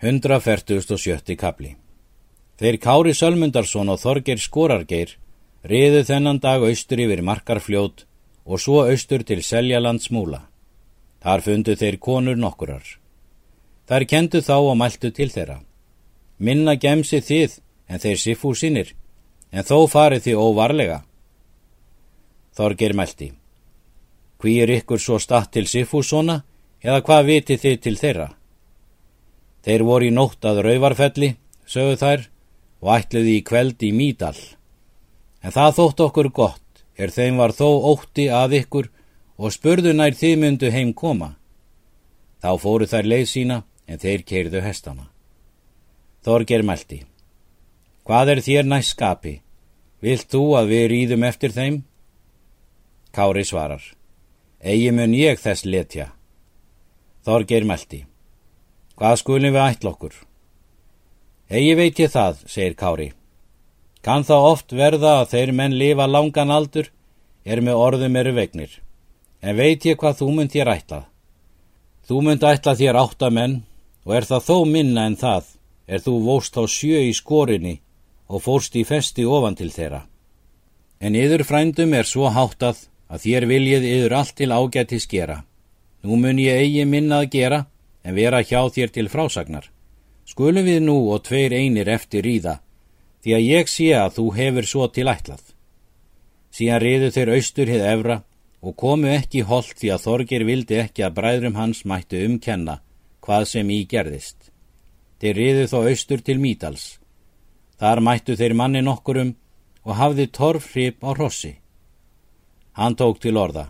147. kapli Þeir Kári Sölmundarsson og Þorger Skorargeir riðu þennan dag austur yfir markarfljót og svo austur til Seljalands múla. Þar fundu þeir konur nokkurar. Þar kendu þá og mæltu til þeirra. Minna gemsi þið en þeir siffú sinir, en þó farið þið óvarlega. Þorger mælti. Hví er ykkur svo statt til siffú svona, eða hvað vitið þið til þeirra? Þeir voru í nótt að rauvarfelli, sögðu þær, og ætluði í kveld í Mídal. En það þótt okkur gott, er þeim var þó ótti að ykkur og spurðu nær þið myndu heim koma. Þá fóru þær leið sína, en þeir keirðu hestana. Þorger meldi. Hvað er þér næst skapi? Vilt þú að við rýðum eftir þeim? Kári svarar. Egi mun ég þess letja. Þorger meldi. Hvað skulum við ætla okkur? Egi veit ég það, segir Kári. Kan þá oft verða að þeir menn lifa langan aldur, er með orðum eru vegnir. En veit ég hvað þú mynd þér ætla? Þú mynd ætla þér átta menn og er það þó minna en það, er þú vóst á sjö í skorinni og fórst í festi ofan til þeirra. En yður frændum er svo háttað að þér viljið yður allt til ágætti skera. Nú mun ég eigi minna að gera, en vera hjá þér til frásagnar. Skulum við nú og tveir einir eftir ríða, því að ég sé að þú hefur svo til ætlað. Síðan riðu þeir austur hið evra og komu ekki holdt því að Þorgir vildi ekki að bræðrum hans mættu umkenna hvað sem í gerðist. Þeir riðu þó austur til Mítals. Þar mættu þeir manni nokkurum og hafði torf hrip á hrossi. Hann tók til orða.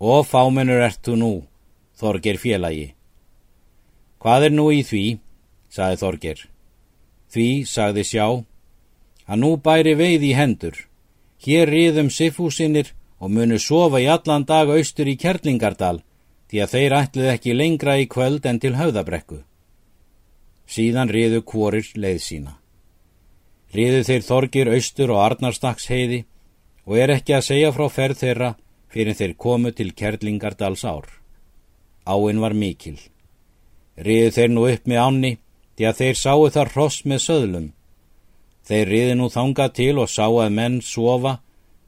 Og fámennur ert þú nú, Þorgir félagi. Hvað er nú í því, saði Þorger. Því, sagði sjá, að nú bæri veið í hendur. Hér riðum siffúsinnir og munu sofa í allan dag austur í Kjerlingardal því að þeir ætlið ekki lengra í kvöld en til höfðabrekku. Síðan riðu kvorir leið sína. Riðu þeir Þorgir austur og Arnarstaks heiði og er ekki að segja frá ferð þeirra fyrir þeir komu til Kjerlingardals ár. Áinn var mikil. Riðu þeir nú upp með ánni, því að þeir sáu þar hross með söðlum. Þeir riðu nú þanga til og sá að menn sofa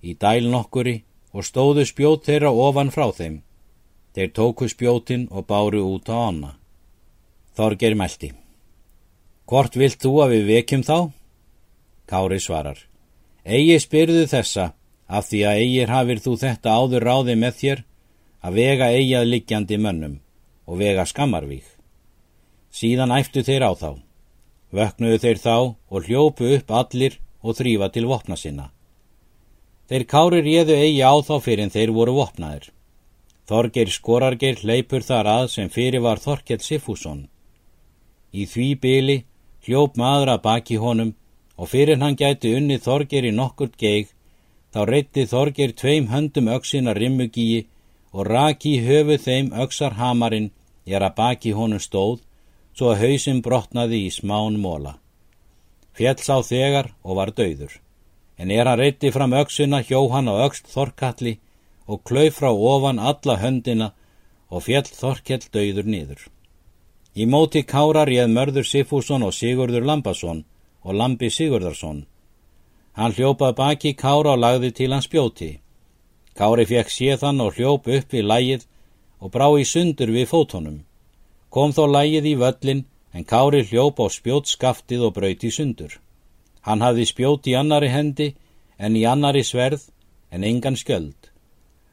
í dæl nokkuri og stóðu spjót þeirra ofan frá þeim. Þeir tóku spjótin og báru út á ána. Þorger meldi. Hvort vilt þú að við vekjum þá? Kári svarar. Egi spyrðu þessa, af því að eigir hafir þú þetta áður ráði með þér, að vega eigað liggjandi mönnum og vega skammarvík. Síðan æftu þeir á þá. Vöknuðu þeir þá og hljópu upp allir og þrýfa til vopna sinna. Þeir kári réðu eigi á þá fyrir en þeir voru vopnaðir. Þorgeir Skorargeir hleypur þar að sem fyrir var Þorkell Sifússon. Í því byli hljóp maður að baki honum og fyrir hann gæti unni Þorgeir í nokkurt geig þá reytti Þorgeir tveim höndum öksina rimmugíi og raki höfu þeim öksarhamarinn er að baki honum stóð svo að hausin brotnaði í smán móla. Fjell sá þegar og var dauður, en er hann reytti fram öksuna hjó hann á ökst Þorkalli og klauf frá ofan alla höndina og fjell Þorkell dauður niður. Í móti kárar ég mörður Sifússon og Sigurður Lambasson og Lambi Sigurðarsson. Hann hljópað baki kára og lagði til hans spjóti. Kári fekk séðan og hljóp upp við lægið og brá í sundur við fótonum. Kom þó lægið í völlin en Kári hljóp á spjót skaftið og brauti sundur. Hann hafði spjót í annari hendi en í annari sverð en engan skjöld.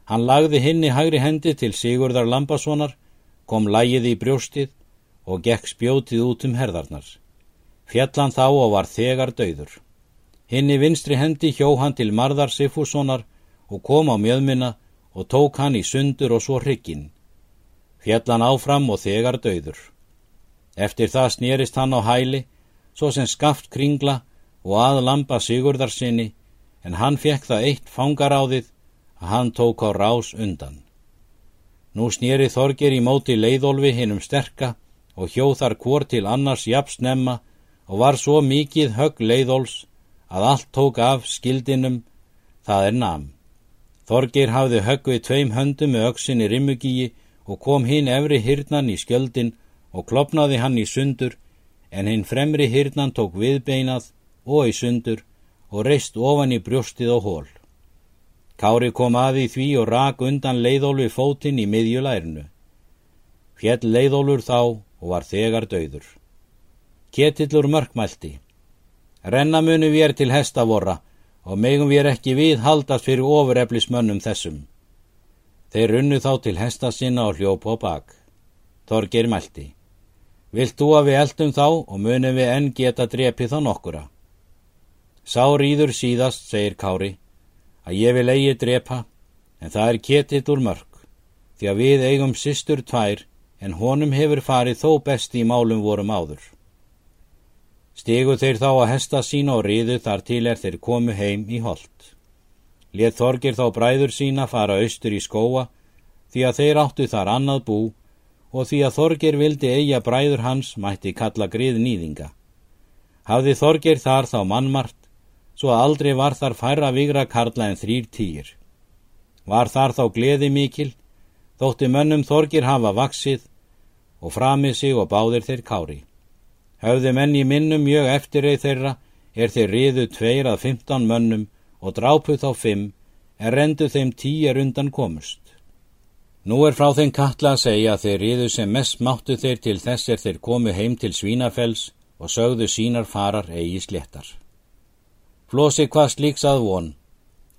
Hann lagði hinn í hægri hendi til Sigurðar Lambassonar, kom lægið í brjóstið og gekk spjótið út um herðarnar. Fjallan þá og var þegar döður. Hinn í vinstri hendi hjó hann til Marðar Sifússonar og kom á mjöðmina og tók hann í sundur og svo hrygginn fjallan áfram og þegar döður. Eftir það snýrist hann á hæli, svo sem skaft kringla og aðlamba Sigurðarsinni, en hann fekk það eitt fangaráðið að hann tók á rás undan. Nú snýri Þorger í móti leiðolfi hinnum sterka og hjóðar hvort til annars jafnsnemma og var svo mikið högg leiðols að allt tók af skildinum, það er nam. Þorger hafði högg við tveim höndum með auksinni rimmugíi og kom hinn efri hyrnan í skjöldin og klopnaði hann í sundur, en hinn fremri hyrnan tók viðbeinað og í sundur og reist ofan í brjóstið og hól. Kári kom að í því og rak undan leiðólu fótinn í miðjulærinu. Fjell leiðólur þá og var þegar döður. Ketillur mörkmælti. Renna muni við er til hestavorra og megum við ekki við haldast fyrir ofureflismönnum þessum. Þeir runnu þá til hesta sinna og hljópa á bak. Þorgir mælti. Vilt þú að við eldum þá og munum við enn geta drepið þá nokkura? Sá rýður síðast, segir Kári, að ég vil eigi drepa, en það er ketitt úr mörg, því að við eigum systur tvær, en honum hefur farið þó besti í málum vorum áður. Stegu þeir þá að hesta sína og riðu þar til er þeir komu heim í hold. Leð Þorgir þá bræður sína fara austur í skóa, því að þeir áttu þar annað bú og því að Þorger vildi eiga bræður hans mætti kalla grið nýðinga. Hafði Þorger þar þá mannmart, svo að aldrei var þar færra vigra karla en þrýr týr. Var þar þá gleði mikil, þótti mönnum Þorger hafa vaksið og framið sig og báðir þeir kári. Höfði menn í minnum mjög eftirreið þeirra er þeir riðu tveir að fymtan mönnum og drápuð þá fimm en rendu þeim tíjar undan komust. Nú er frá þeim kalla að segja að þeir riðu sem mest máttu þeir til þess er þeir komu heim til Svínafells og sögðu sínar farar eigi sléttar. Flósi hvað slíks að von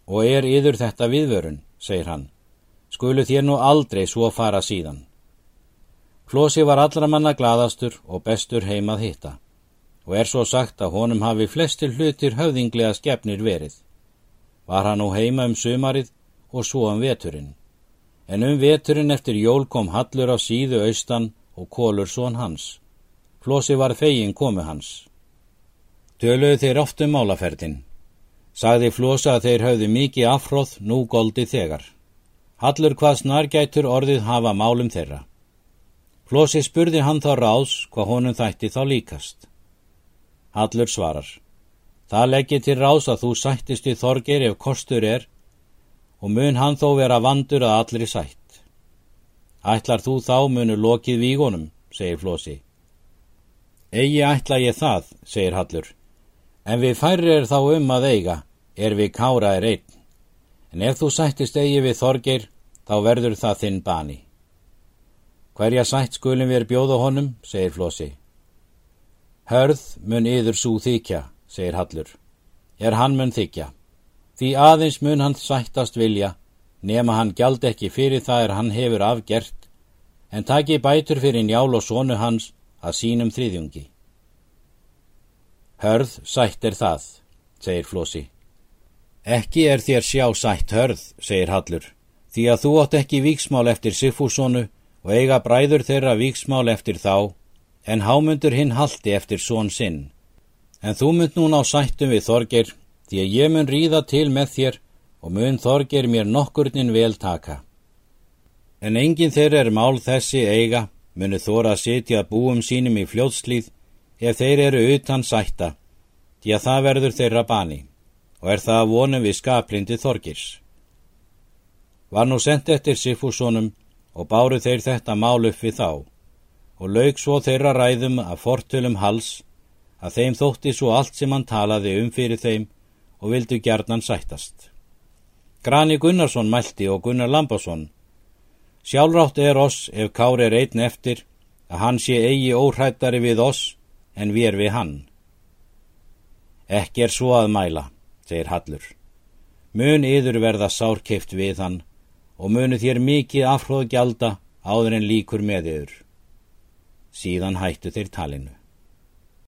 og er yður þetta viðvörun, segir hann, skulu þér nú aldrei svo fara síðan. Flósi var allra manna gladastur og bestur heimað hitta og er svo sagt að honum hafi flestir hlutir höfðinglega skefnir verið. Var hann nú heima um sumarið og svo um veturinn en um veturinn eftir jól kom Hallur á síðu austan og Kólur són hans. Flósi var fegin komu hans. Töluðu þeir oft um málaferðin. Sagði Flósa að þeir höfðu mikið afhróð nú goldi þegar. Hallur hvað snargætur orðið hafa málum þeirra. Flósi spurði hann þá ráðs hvað honum þætti þá líkast. Hallur svarar. Það leggir til ráðs að þú sættist í þorgir ef kostur er og mun hann þó vera vandur að allri sætt. Ætlar þú þá munu lokið vígunum, segir Flósi. Egi ætla ég það, segir Hallur, en við færri er þá um að eiga, er við kára er einn, en ef þú sættist eigi við þorgir, þá verður það þinn bani. Hverja sætt skulum við bjóða honum, segir Flósi. Hörð mun yður svo þykja, segir Hallur, er hann mun þykja því aðeins mun hann sættast vilja, nema hann gjald ekki fyrir það er hann hefur afgert, en taki bætur fyrir njál og sónu hans að sínum þriðjungi. Hörð sætt er það, segir Flósi. Ekki er þér sjá sætt hörð, segir Hallur, því að þú átt ekki víksmál eftir Sifúsónu og eiga bræður þeirra víksmál eftir þá, en hámundur hinn haldi eftir són sinn. En þú mynd núna á sættum við Þorgeir því að ég mun ríða til með þér og mun þorgir mér nokkurnin vel taka. En enginn þeirra er mál þessi eiga, munu þóra að sitja búum sínum í fljótslíð ef þeir eru utan sætta, því að það verður þeirra bani, og er það vonum við skaplindi þorgirs. Var nú sendt eftir Sifúsonum og báru þeir þetta mál upp við þá, og laug svo þeirra ræðum að fortölum hals, að þeim þótti svo allt sem hann talaði um fyrir þeim og vildu gjarnan sættast. Grani Gunnarsson mælti og Gunnar Lambásson. Sjálfrátt er oss ef Kári er einn eftir að hann sé eigi óhrættari við oss en við er við hann. Ekki er svo að mæla, segir Hallur. Mun yður verða sárkeift við hann og munu þér mikið afhróð gjalda áður en líkur með yður. Síðan hættu þeir talinu.